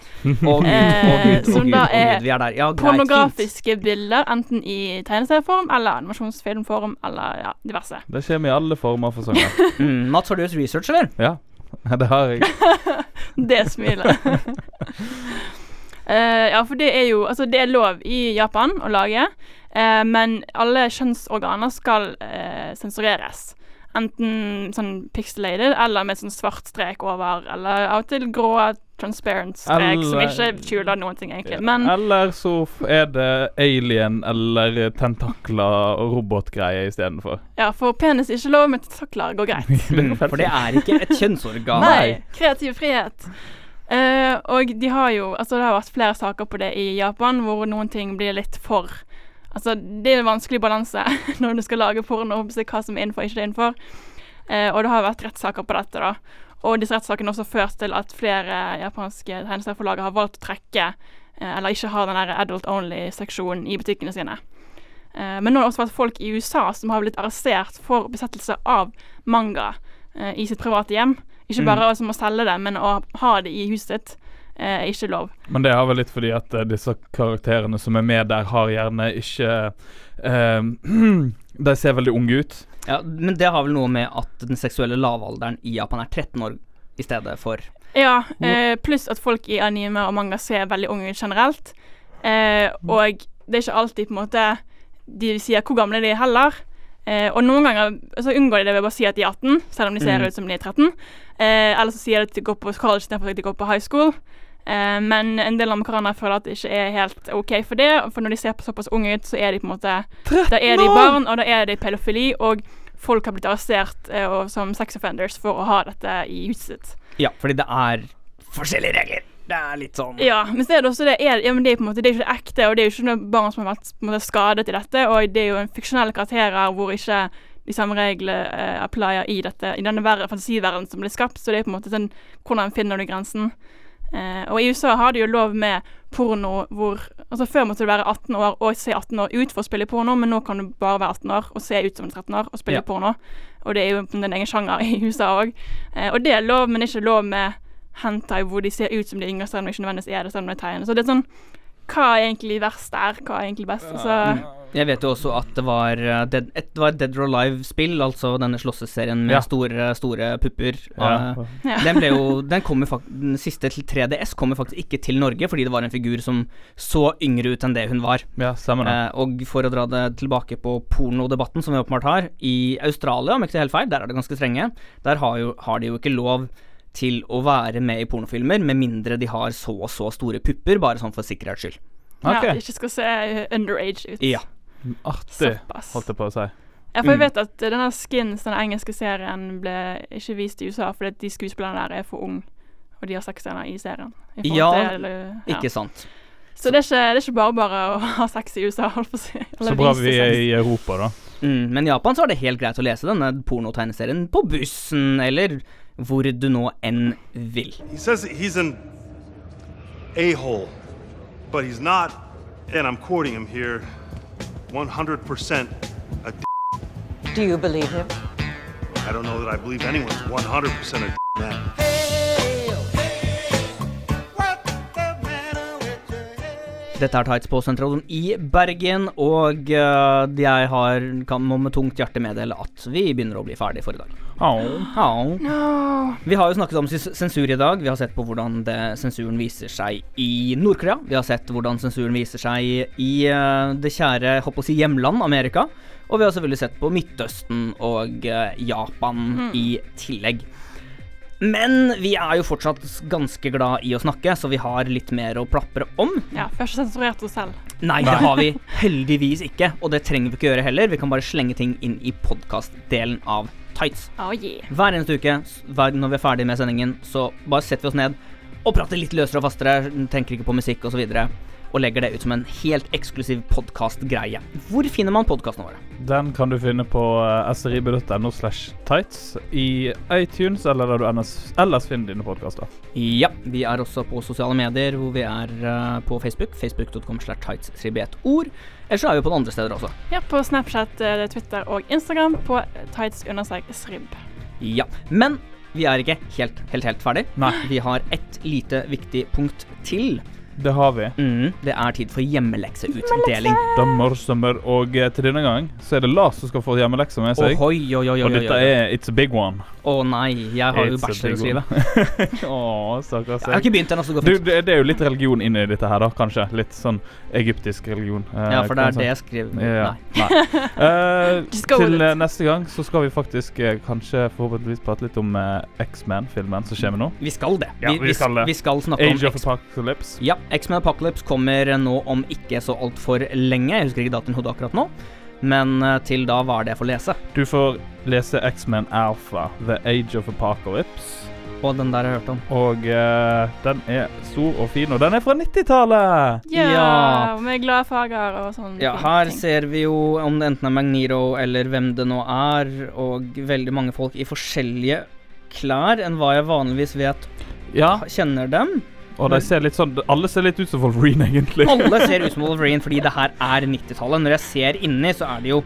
Oh, Eh, å som da er oh, vi er der. Ja, greit, fint. Pornografiske bilder, enten i tegneserieform eller animasjonsfilmform eller ja, diverse. Det skjer med i alle former for sanger. Mm, Mats, har du gjort research, eller? ja, det har jeg. Det smilet. Eh, ja, for det er jo Altså, det er lov i Japan å lage, eh, men alle kjønnsorganer skal eh, sensureres. Enten sånn pixelated eller med sånn svart strek over, eller av og til grå transparent strek som ikke skjuler noen ting, egentlig. Men Eller så er det alien eller tentakler og robotgreier istedenfor. ja, for penis er ikke lov, men tentakler går greit. For det er ikke et kjønnsorgan. Nei, kreativ frihet. Uh, og de har jo Altså, det har vært flere saker på det i Japan hvor noen ting blir litt for Altså, det er en vanskelig balanse når du skal lage porno, hva som er innenfor og ikke er innenfor. Eh, og det har vært rettssaker på dette, da. Og disse rettssakene har også ført til at flere japanske tegneserieforlag har valgt å trekke eh, eller ikke ha den der adult only-seksjonen i butikkene sine. Eh, men nå har det også vært folk i USA som har blitt arrestert for besettelse av manga eh, i sitt private hjem. Ikke bare som å selge det, men å ha det i huset sitt eh, ikke lov. Men det er vel litt fordi at eh, disse karakterene som er med der, har gjerne ikke eh, De ser veldig unge ut. Ja, men det har vel noe med at den seksuelle lavalderen i Japan er 13 år i stedet for Ja, eh, pluss at folk i anime og manga ser veldig unge ut generelt. Eh, og det er ikke alltid på en måte de sier hvor gamle de er heller. Eh, og noen ganger så unngår de det ved bare å si at de er 18, selv om de ser Mm. ut som de er 13. Eh, eller så sier de at de går på college istedenfor at de går på high school. Eh, men en del amerikanere føler at det ikke er helt OK for det. For når de ser på såpass unge ut, så er de på en måte Da er de barn, og da er det pedofili. Og folk har blitt arrestert og, som sex offenders for å ha dette i huset sitt. Ja, fordi det er forskjellige regler. Det er litt sånn Ja, men så er det også det er, ja, men det er på en måte Det er ikke ekte, og det er jo ikke noen barn som har vært på en måte, skadet i dette, og det er jo en fiksjonelle karakterer hvor ikke de samme reglene eh, applyer i dette i denne fantasiverdenen som ble skapt, så det er på en måte sånn Hvordan finner du grensen? Eh, og i USA har de jo lov med porno hvor Altså Før måtte du være 18 år og se 18 år ut for å spille porno, men nå kan du bare være 18 år og se ut som 13 år og spille Ja. porno. Og det er jo en egen sjanger i USA òg. Eh, og det er lov, men ikke lov med hentai hvor de ser ut som de yngre, selv om de ikke nødvendigvis er det, selv om de er tegnet. Så det er sånn Hva er egentlig verst der? Hva er egentlig best? Altså, Jeg vet jo også at det var, eh, Dead, et, det var Dead or Alive-spill, altså denne slåsseserien med Ja. store, store pupper. Ja. Eh, Ja. Den ble jo Den Den siste til 3DS kommer faktisk ikke til Norge, fordi det var en figur som så yngre ut enn det hun var. ja, stemmer det. Eh, og for å dra det tilbake på pornodebatten, som vi åpenbart har, i Australia, om ikke ikke er helt feil, der er det ganske strenge. Der har, jo, har de jo ikke lov til å være med i pornofilmer, med mindre de har så og så store pupper, bare sånn for sikkerhets skyld. ja, de ikke skal se underage ut. Ja. Artig, Såpass. holdt jeg på å si. Ja, for jeg Mm. vet at eh, denne Skins, den engelske serien, ble ikke vist i USA fordi de skuespillerne der er for unge, og de har sexscener i serien. i Ja, til, eller- ja. Ikke sant. Så det er, ikke, det er ikke bare bare å ha sex i USA, holdt på å si. Så bra vi er i Europa, da. Mm, men i Japan så er det helt greit å lese denne pornotegneserien på bussen, eller hvor du nå enn vil. He says he's an a hole, but he's not, and I'm quoting him here, 100% a d- Do you believe him? I don't know that I believe anyone's 100% a d- man. Dette er Tights på Sentralen i Bergen, og uh, jeg har, kan må med tungt hjerte meddele at vi begynner å bli ferdig for i dag. Au. Au. No. Vi har jo snakket om sensur i dag. Vi har sett på hvordan det, sensuren viser seg i Nord-Korea. Vi har sett hvordan sensuren viser seg i uh, det kjære håper å si, hjemland Amerika. Og vi har selvfølgelig sett på Midtøsten og uh, Japan i tillegg. Men vi er jo fortsatt ganske glad i å snakke, så vi har litt mer å plapre om. ja, vi har ikke sensurert oss selv. Nei, det har vi heldigvis ikke, og det trenger vi ikke gjøre heller. Vi kan bare slenge ting inn i podkastdelen av Tights. Oh, yeah. Hver eneste uke når vi er ferdig med sendingen, så bare setter vi oss ned og prater litt løsere og fastere, tenker ikke på musikk osv. Og, legger det ut som en helt eksklusiv podkastgreie. Hvor finner man podkastene våre? Den kan du finne på uh, srib.no slash tights i iTunes, eller der du ellers, finner dine podkaster. Ja, vi er også på sosiale medier, hvor vi er eh, på Facebook. Facebook.com slash tightstrib i ett ord. Ellers så er vi på andre steder også. Ja, på Snapchat, eh, Twitter og Instagram på tights-srib. Ja, Men vi er ikke helt, helt, helt ferdig. Nei. Vi har ett lite viktig punkt til. Det har vi. Mm, det er tid for hjemmelekseutdeling. Sommer, og eh, til denne gang så er det Lars som skal få hjemmelekse med seg. Ohoi, oi, oi, oi, Og dette er It's a big one. Å nei, jeg har jo It's a bachelor å skrive. one. Å, stakkars Jeg har ikke begynt ennå, så det går fint. det, det er jo litt religion inni dette her, da, kanskje. Litt sånn egyptisk religion. eh, Ja, for det er det jeg skriver. Ja. Nei. Nei. With til eh, neste gang så skal vi faktisk uh, kanskje forhåpentligvis prate litt om X-Man-filmen som kommer nå. Vi skal det. Ja, vi skal det. vi skal snakke Age om of Apocalypse. ja, X-Men Apocalypse kommer nå om ikke så altfor lenge. Jeg husker ikke datoen i hodet akkurat nå. Men eh, til da var det jeg får lese. Du får lese X-Men Alpha, The Age of Apocalypse. Og den der har jeg hørt om. Og uh, den er stor og fin, og den er fra 90-tallet! Yeah, Ja. Med glade farger og sånn. Ja, her ting. ser vi jo om det enten er Magniro eller hvem det nå er, og veldig mange folk i forskjellige klær enn hva jeg vanligvis vet Ja, kjenner dem. Og de ser litt sånn Alle ser litt ut som Wolverine, egentlig. Alle ser ut som Wolverine fordi det her er 90-tallet. Når jeg ser inni, så er det jo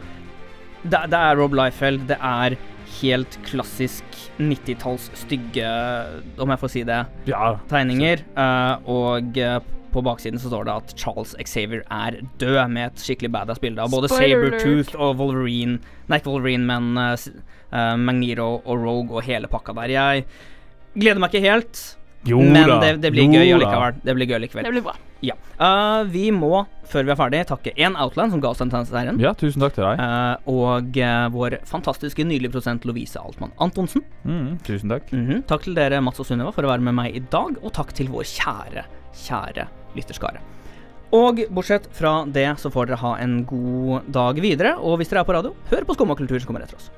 Det, det er Rob Liefeld, det er helt klassisk 90-talls stygge, om jeg får si det, Ja. tegninger. Uh, og eh, på baksiden så står det at Charles Xavier er død, med et skikkelig badass bilde av både Sabertooth og Wolverine Nei, ikke Wolverine, men uh, eh, Magneto og Rogue og hele pakka der. Jeg gleder meg ikke helt, Jo men da. det, det blir jo gøy allikevel. Det blir gøy likevel. Det blir bra. Ja. Uh, vi må, før vi er ferdig, takke én Outland som ga oss den serien. Ja, tusen takk til deg. Uh, og uh, vår fantastiske nydelige prosent Lovise Altmann Antonsen. Mm, tusen takk. Mhm. Takk til dere, Mats og Sunniva, for å være med meg i dag. Og takk til vår kjære, kjære lytterskare. Og bortsett fra det, så får dere ha en god dag videre. Og hvis dere er på radio, hør på Skumma kultur som kommer etter oss.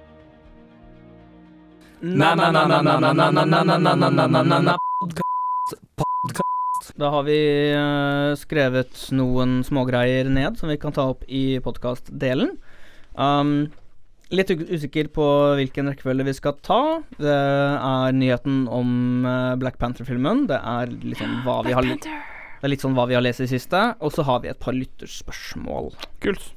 Da har vi eh, skrevet noen smågreier ned som vi kan ta opp i podkastdelen. Um, litt usikker på hvilken rekkefølge vi skal ta. Det er nyheten om eh, Black Panther-filmen. Det er sånn hva vi har Det er litt sånn hva vi har lest i siste. Og så har vi et par lytterspørsmål. Kult.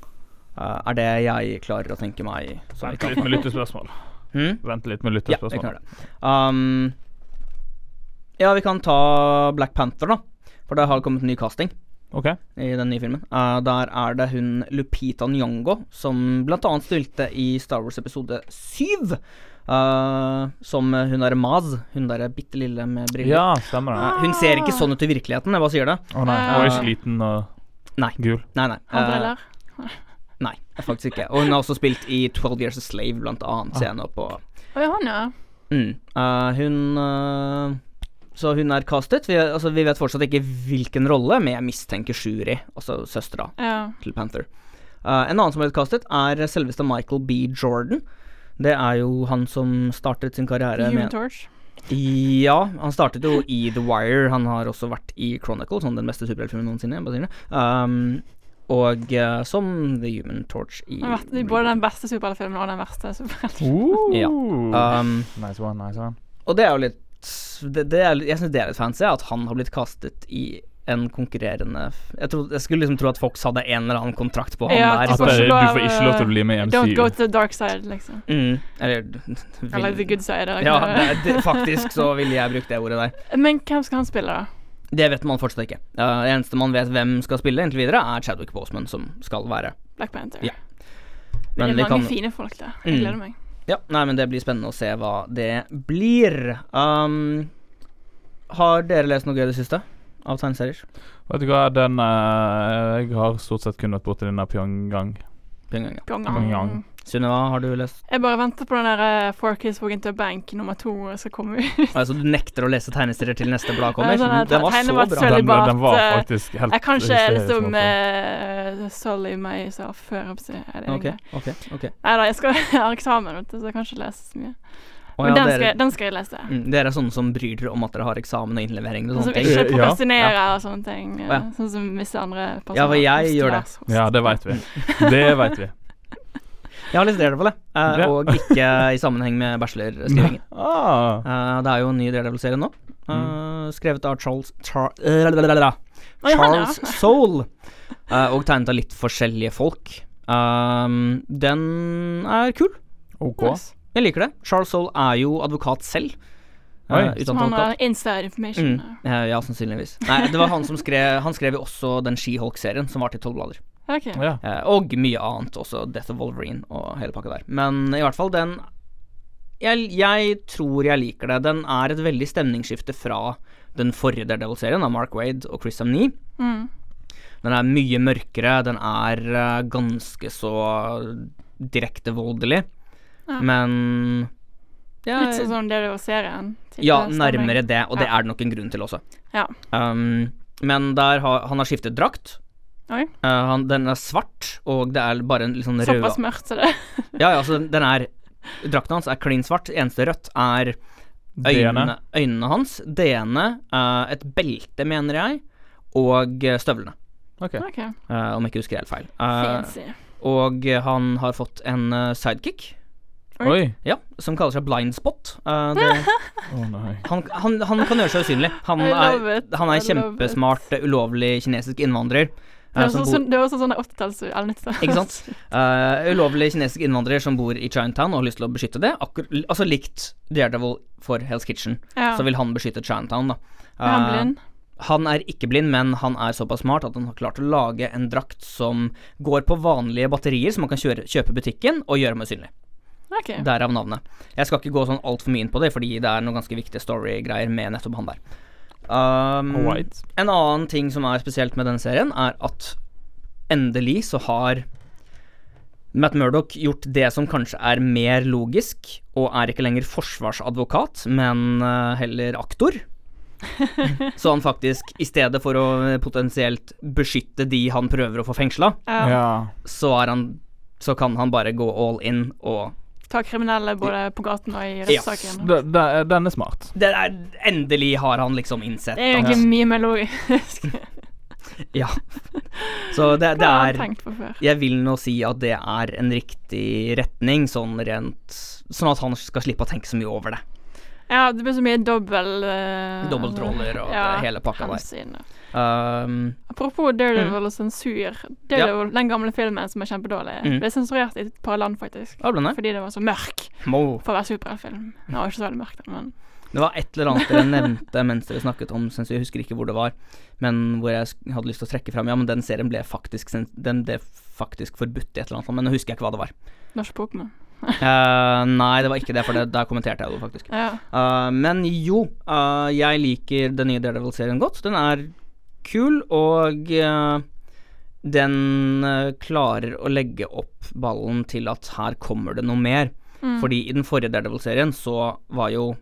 Eh, er det jeg klarer å tenke meg vi Vent kan litt med lyttespørsmål. Hmm? Vente litt med Ja, gjøre det. Um, ja, vi kan ta Black Panther, da. For det har kommet ny casting okay. i den nye filmen. Uh, der er det hun Lupita Nyong'o, som blant annet stilte i Star Wars episode 7. Uh, som hun derre Maz, hun derre bitte lille med briller. Ja, stemmer det. Uh, hun ser ikke sånn ut i virkeligheten, jeg bare sier det. Å nei, hun er ikke liten og gul. Nei, nei. Han Uh, briller. Nei, faktisk ikke. Og hun har også spilt i 12 Years a Slave, blant annet, Ah. scene på Oi, han, ja. Mm. Uh, hun uh, Så hun er castet. Vi, altså, vi vet fortsatt ikke hvilken rolle, men jeg mistenker Shuri, altså søstera ja. til Panther. Uh, en annen som har blitt castet, er selveste Michael B. Jordan. Det er jo han som startet sin karriere Human med Torch. Ja, han startet jo i The Wire. Han har også vært i Chronicle, sånn den beste superheltfilmen noensinne. jeg Bare sier det. Um, og uh, som The Human Torch i både den beste superheltfilmen og den verste superheltfilmen. Uh, Ja. Um, nice one, nice one. Og det er jo litt det, det er, Jeg syns det er litt fancy at han har blitt kastet i en konkurrerende Jeg, trodde, jeg skulle liksom tro at Fox hadde en eller annen kontrakt på han Ja, der. at du får ikke lov til å bli med i Don't go to the dark side, liksom. Mm, eller Eller the good side. Eller Ja, det, det, faktisk så ville jeg brukt det ordet der. Men hvem skal han spille, da? Det vet man fortsatt ikke. Uh, det eneste man vet hvem skal spille inntil videre, er Chadwick Boseman, som skal være Black Panther. Ja. Men det er mange kan- fine folk der. Jeg Mm. gleder meg. Ja, nei, men det blir spennende å se hva det blir. Um, har dere lest noe gøy i det siste? Av tegneserier? Vet du hva, den uh, Jeg har stort sett kun vært borti denne Pyongyang. Pyongyang, ja. Pyongyang. Pyongyang. Sunniva, har du lest? Jeg bare venter på den der uh, Four Kids Walk Into a Bank nummer to skal komme ut. Altså, du nekter å lese tegneserier til neste blad Ja, kommer? sånn Den var så bra. Den, den var eh, faktisk helt Jeg kan ikke liksom uh, solly meg selv før jeg. Er det okay, egentlig? ok, ok. Nei da, jeg skal ha eksamen, vet du, så jeg kan ikke lese så mye. Å Men den, dere, skal, den skal jeg lese. mm, dere er sånne som bryr dere om at dere har eksamen og innlevering og Som sånne ting? ikke Ja. og sånne ting. Oh, ja. Sånn som visse andre personer. Ja, for jeg gjør det. Ja, det veit vi. Det veit vi. Jeg har lest Daredevil, jeg. eh, Ja. og ikke i sammenheng med bachelorskrivingen. Ah, Eh, det er jo en ny Daredevil-serie nå. eh, Mm. Skrevet av Charles Char. Charles Soul, eh, og tegnet av litt forskjellige folk. Den er kul. OK. Nice. Jeg liker det. Charles Soul er jo advokat selv. Oi. Uh, Som han har insider information. Mm. Uh, ja, sannsynligvis. Nei, det var han som skrev Han skrev jo også den She-Hulk-serien, som var til tolv blader. Ok. Ja. Eh, og mye annet også. Death of Wolverine og hele pakka der. Men i hvert fall, den jeg, jeg tror jeg liker det. Den er et veldig stemningsskifte fra den forrige Daredevil-serien av Mark Wade og Chris Amney. Mm. Den er mye mørkere, den er eh, ganske så direkte voldelig, Ja. men ja, Litt sånn som det det var serien. ja, nærmere det, og det Ja. er det nok en grunn til også. Ja. Um, men der har, han har skiftet drakt. Oi. Uh, han, den er svart, og det er bare en litt sånn rød Såpass mørkt så det Ja, ja, altså den, er Drakten hans er klin svart. Eneste rødt er øynene, øynene hans, D-ene, uh, et belte, mener jeg, og eh, støvlene. OK. Okay. Uh, om jeg ikke husker helt feil. Uh, Fancy. og eh, han har fått en eh, sidekick, Oi. ja, som kaller seg blind spot. Uh, det, nei. han, han, han kan gjøre seg usynlig. Han er, han er I kjempesmart, eh, ulovlig kinesisk innvandrer. Eh, Det var også, sånn, det også sånn 80-talls- eller 90-talls. Ikke sant? Uh, ulovlig kinesisk innvandrer som bor i Chinatown og har lyst til å beskytte det. Akkur altså likt Daredevil for Hell's Kitchen, Ja. så vil han beskytte Chinatown, da. Er han Eh, blind? han er ikke blind, men han er såpass smart at han har klart å lage en drakt som går på vanlige batterier, som man kan kjøre, kjøpe i butikken og gjøre meg synlig. Okay. Derav navnet. Jeg skal ikke gå sånn altfor mye inn på det, fordi det er noen ganske viktige story-greier med nettopp han der. Um, en annen ting som er spesielt med denne serien, er at endelig så har Matt Murdoch gjort det som kanskje er mer logisk, og er ikke lenger forsvarsadvokat, men eh, heller aktor. så han faktisk, i stedet for å potensielt beskytte de han prøver å få fengsla, Ja. Så Så kan han bare gå all in og Ta kriminelle både på gaten og i rettssaken. Ja. Den er smart. det er, Endelig har han liksom innsett Det er at- egentlig mye mer logisk. Ja. Så det, det er? Jeg vil nå si at det er en riktig retning, sånn rent Sånn at han skal slippe å tenke så mye over det. Ja, det blir så mye dobbel uh, Dobbeltroller og ja, hele pakka der. Um, Apropos Daredevil og sensur. Daredevil, Den gamle filmen som er kjempedårlig, Mm. ble sensurert i et par land, faktisk. Ja, den? Fordi det var så mørk Mo. for å være superheltfilm. Den var ikke så veldig mørk, men Det var et eller annet dere nevnte mens dere snakket om sensur, jeg husker ikke hvor det var, men hvor jeg hadde lyst til å trekke fram Ja, men den serien ble faktisk Den ble faktisk forbudt i et eller annet, men nå husker jeg ikke hva det var. det var ikke Pokémon. Eh, nei, det var ikke det, for det, der kommenterte jeg det faktisk. Ja. Uh, men jo, uh, jeg liker den nye Daredevil-serien godt. Den er kul, og den klarer å legge opp ballen til at her kommer det noe mer. Mm. Fordi i den forrige Daredevil-serien så var jo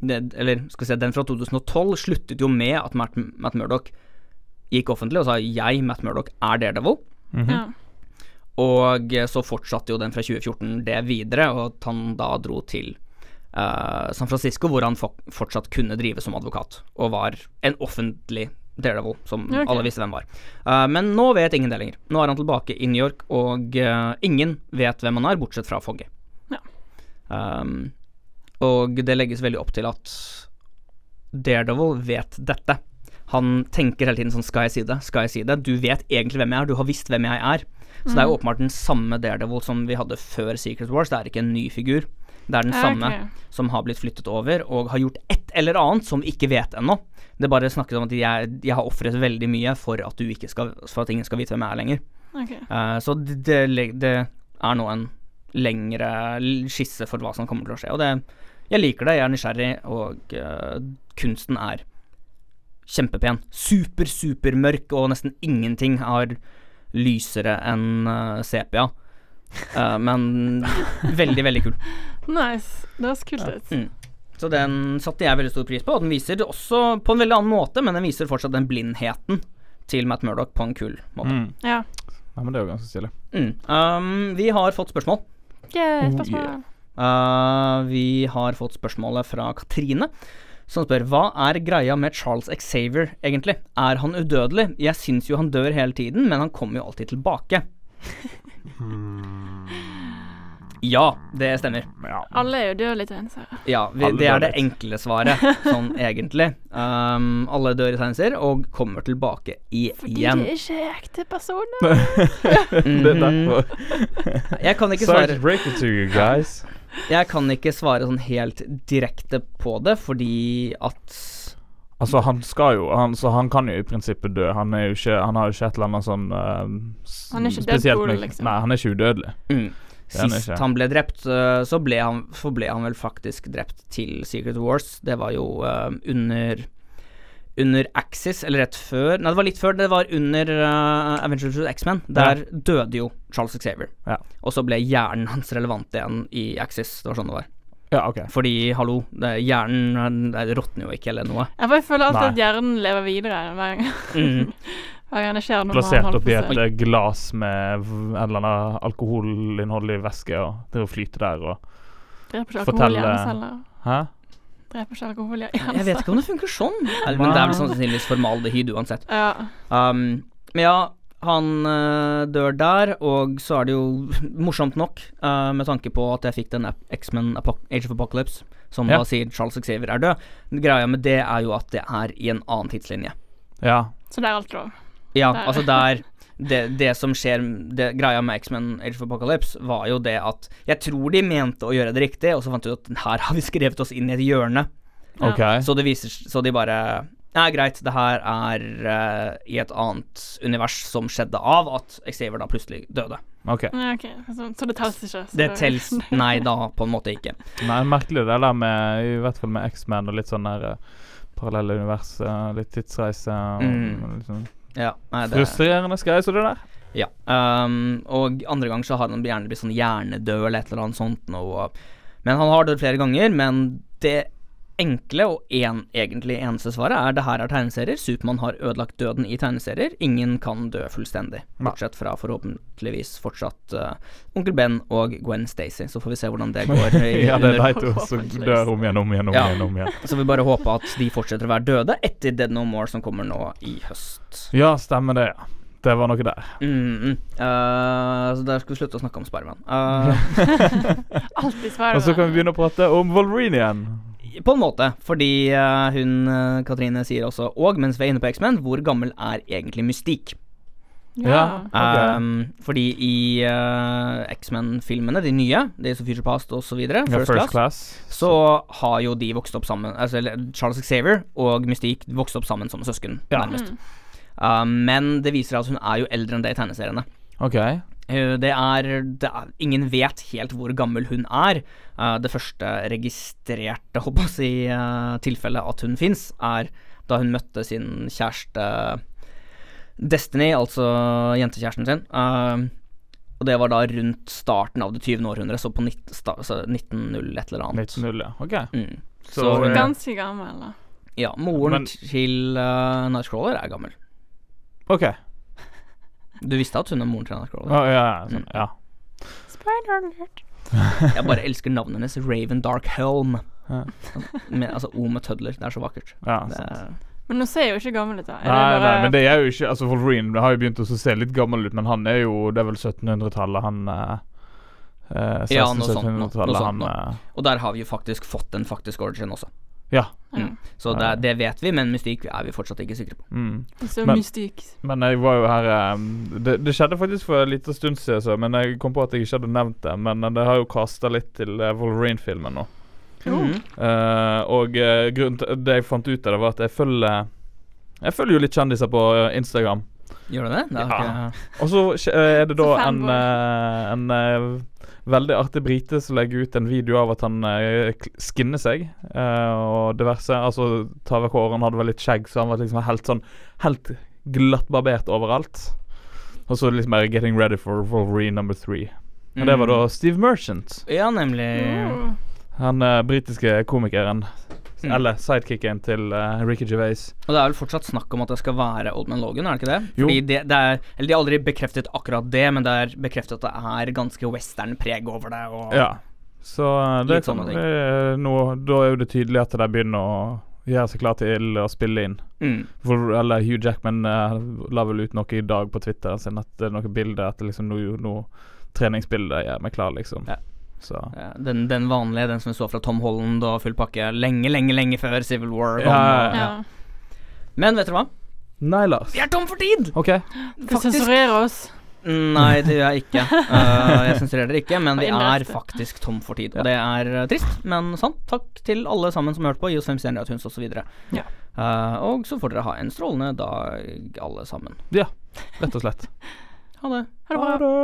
det, Eller skal vi se, den fra 2012 sluttet jo med at Matt, Matt Murdoch gikk offentlig og sa 'jeg, Matt Murdoch, er Daredevil'. ja. Og så fortsatte jo den fra 2014 det videre, og at han da dro til uh, San Francisco, hvor han fortsatt kunne drive som advokat, og var en offentlig Daredevil, som okay. alle visste hvem var. Uh, men nå vet ingen det lenger. Nå er han tilbake i New York, og uh, ingen vet hvem han er, bortsett fra Foggy. Ja. Um, og det legges veldig opp til at Daredevil vet dette. Han tenker hele tiden sånn Skal jeg si det? Skal jeg si det? Du vet egentlig hvem jeg er. Du har visst hvem jeg er. Så det er jo åpenbart den samme Daredevil som vi hadde før Secret Wars. Det er ikke en ny figur. Det er den okay. samme som har blitt flyttet over og har gjort et eller annet som vi ikke vet ennå. Det er bare snakket om at jeg, jeg har ofret veldig mye for at, skal, for at ingen skal vite hvem jeg er lenger. Okay. Uh, så det, det, det er nå en lengre skisse for hva som kommer til å skje. Og det, jeg liker det, jeg er nysgjerrig, og uh, kunsten er kjempepen. Super, supermørk, og nesten ingenting har lysere enn uh, sepia. Uh, men veldig, veldig kul. Nice. Det høres kult ut. Mm. Så den satte jeg veldig stor pris på, og den viser også på en veldig annen måte, men den viser fortsatt den blindheten til Matt Murdoch på en kul måte. Mm. Ja. Nei, men det er jo ganske stilig. Mm. Um, vi har fått spørsmål. Yeah, Oh, spørsmål. yeah. Uh, vi har fått spørsmålet fra Katrine, som spør hva er greia med Charles Xavier egentlig? Er han udødelig? Jeg syns jo han dør hele tiden, men han kommer jo alltid tilbake. Ja, det stemmer. Ja. Alle er jo dødelige tegneserier. Ja, vi, det er det enkle svaret, sånn egentlig. Um, alle dør i tegneserier og kommer tilbake i, Fordi igjen. det ikke er ekte personer. det er Mhm. derfor. Jeg kan ikke svare. Sorry to break it to you guys. Jeg kan ikke svare sånn helt direkte på det, fordi at Altså, han skal jo han, Så han kan jo i prinsippet dø. Han er jo ikke Han har jo ikke et eller annet sånn uh, Han er ikke spesielt Deadpool, liksom. Nei, han er ikke udødelig. mm, er han Sist han ble drept, øh, så ble han, forble han vel faktisk drept til Secret Wars. Det var jo uh, under under Axis, eller rett før Nei, det var litt før. Det var under uh, Avengers. X-Men. Der døde jo Charles Xavier. Ja. Og så ble hjernen hans relevant igjen i Axis. Det var sånn det var. Ja, okay. Fordi, hallo, det, hjernen råtner jo ikke eller noe. Jeg bare føler alltid Nei. at hjernen lever videre hver gang, Mm. hver gang det skjer noe. Plassert oppi et eh, glass med en et eller annet alkoholinnholdig væske, og det å flyte der og Dreper ikke alkohol i hjerneceller. Hæ? Dreper seg alkohol i Jeg vet ikke om det funker sånn. Eller, men det er vel sannsynligvis formaldehyd uansett. Ja. Um, men ja, han uh, dør der, og så er det jo morsomt nok, uh, med tanke på at jeg fikk den X-Men Age of Apocalypse, som Ja. da sier Charles Xavier er død. Greia med det er jo at det er i en annen tidslinje. Ja. Så det er alt lov. Ja, Der. altså der det, det som skjer det, Greia med X-Men Age of Apocalypse var jo det at Jeg tror de mente å gjøre det riktig, og så fant de ut at her har vi skrevet oss inn i et hjørne. Ja. OK. Så det viser Så de bare Ja, greit, det her er uh, i et annet univers som skjedde av at Xavier da plutselig døde. ok Ja, ok, så, så det telles ikke? så Det tels Nei da, på en måte ikke. Nei, merkelig det der med I hvert fall med X-Men og litt sånn der uh, parallelle univers, uh, litt tidsreise og Mm. litt sånn Ja, nei, det Frustrerende greier så det der. Ja. Um, og andre ganger så har han gjerne blitt sånn hjernedød eller et eller annet sånt noe. Men han har dødd flere ganger, men det enkle og en, egentlig eneste svaret er det her er tegneserier. Supermann har ødelagt døden i tegneserier. Ingen kan dø fullstendig. Bortsett fra forhåpentligvis fortsatt uh, onkel Ben og Gwen Stacy. Så får vi se hvordan det går. i- ja, det er de to som dør om igjen, om igjen, om Ja. igjen. om igjen. Så vi bare håper at de fortsetter å være døde etter Dead No More, som kommer nå i høst. Ja, stemmer det. ja. Det var noe der. Mm, mm. Uh, så der skal vi slutte å snakke om Spiderman. Uh, Alltid svaret. Og så kan vi begynne å prate om Wolverine igjen. På en måte, fordi eh, hun eh, Katrine sier også Og mens vi er inne på X-Men, hvor gammel er egentlig Mystikk? Ja. okay. Um, fordi i uh, X-Men-filmene, de nye, Days of Future Past osv., Ja, First, first Class, class. så har jo de vokst opp sammen. Altså Charles Xavier og Mystique vokste opp sammen som søsken, Ja. nærmest. Uh, men det viser at hun er jo eldre enn det i tegneseriene. Ok. Uh, Det er, det er Ingen vet helt hvor gammel hun er. Uh, det første registrerte håper jeg, si, uh, tilfellet at hun fins, er da hun møtte sin kjæreste Destiny, altså jentekjæresten sin. Og det var da rundt starten av det 20. århundre, så på nitt- sta, så 1900 et eller annet. 19-0, ja. Ok. Mm. Så, Så, hun, Ganske gammel, da. Ja, moren Men- til uh, Nightcrawler er gammel. Ok. Du visste at hun er moren til Nightcrawler? Ja, ja, ja, sånn, Mm. ja. Spider-Alert. Jeg bare elsker navnet hennes. Raven Dark Helm. Ja. Med, altså O med tødler. Det er så vakkert. ja Det sant. er, Men nå ser jeg jo ikke gammel ut, da. Er det Nei, bare- nei, men det er jo ikke Altså Wolverine har jo begynt å se litt gammel ut, men han er jo Det er vel 1700-tallet, han eh, eh, Ja, noe sånt 1600-1700-tallet, noe sånt han eh, og der har vi jo faktisk fått en faktisk origin også. Ja. Mm. Så det, det vet vi, men mystikk er vi fortsatt ikke sikre på. Mm. Så Men- mystikk. Men jeg var jo her um, det, det skjedde faktisk for en liten stund siden, så, men jeg kom på at jeg ikke hadde nevnt det. Men det har jo kasta litt til eh, Wolverine-filmen nå. Mm. Uh, og eh, grunnen til det jeg fant ut av det, var at jeg følger Jeg følger jo litt kjendiser på Instagram. Gjør det det? det Ja. ikke, Og så er det da en, eh, en eh, veldig artig brite som legger ut en video av at han eh, skinner seg eh, og diverse. Altså tar vekk håret, han hadde vel litt skjegg, så han var liksom helt sånn Helt glattbarbert overalt. Og så liksom bare 'Getting ready for Wolverine number three'. Og det var da Steve Merchant. Ja, nemlig. Mm. Han eh, britiske komikeren. Mm. Eller sidekicken til uh, Ricky Gervais. Og det er vel fortsatt snakk om at det skal være Oldman Logan, er det ikke det? Jo. Fordi det, det er Eller de har aldri bekreftet akkurat det, men det er bekreftet at det er ganske western-preg over det. Og Ja. Så eh, det kan sånne ting. vi nå Da er jo det tydelig at de begynner å gjøre seg klar til å spille inn. Mm. For, eller Hugh Jackman uh, la vel ut noe i dag på Twitter sin at det er noe bilde at det liksom nå, nå treningsbildet gjør meg klar, liksom. Ja. Så Ja, den, den vanlige, den som vi så fra Tom Holland og full pakke lenge, lenge, lenge før Civil War kom. Ja, ja, Ja. Men vet dere hva? Nei, Lars. Vi er tom for tid! OK. Du sensurerer oss. Nei, det gjør jeg ikke. Uh, jeg sensurerer dere ikke, men vi er faktisk tom for tid. Og det er uh, trist, men sant. Takk til alle sammen som hørte på. Gi oss fem stjerner, iTunes osv. Ja. Uh, og så får dere ha en strålende dag, alle sammen. Ja, rett og slett. Ha det. Ha det bra.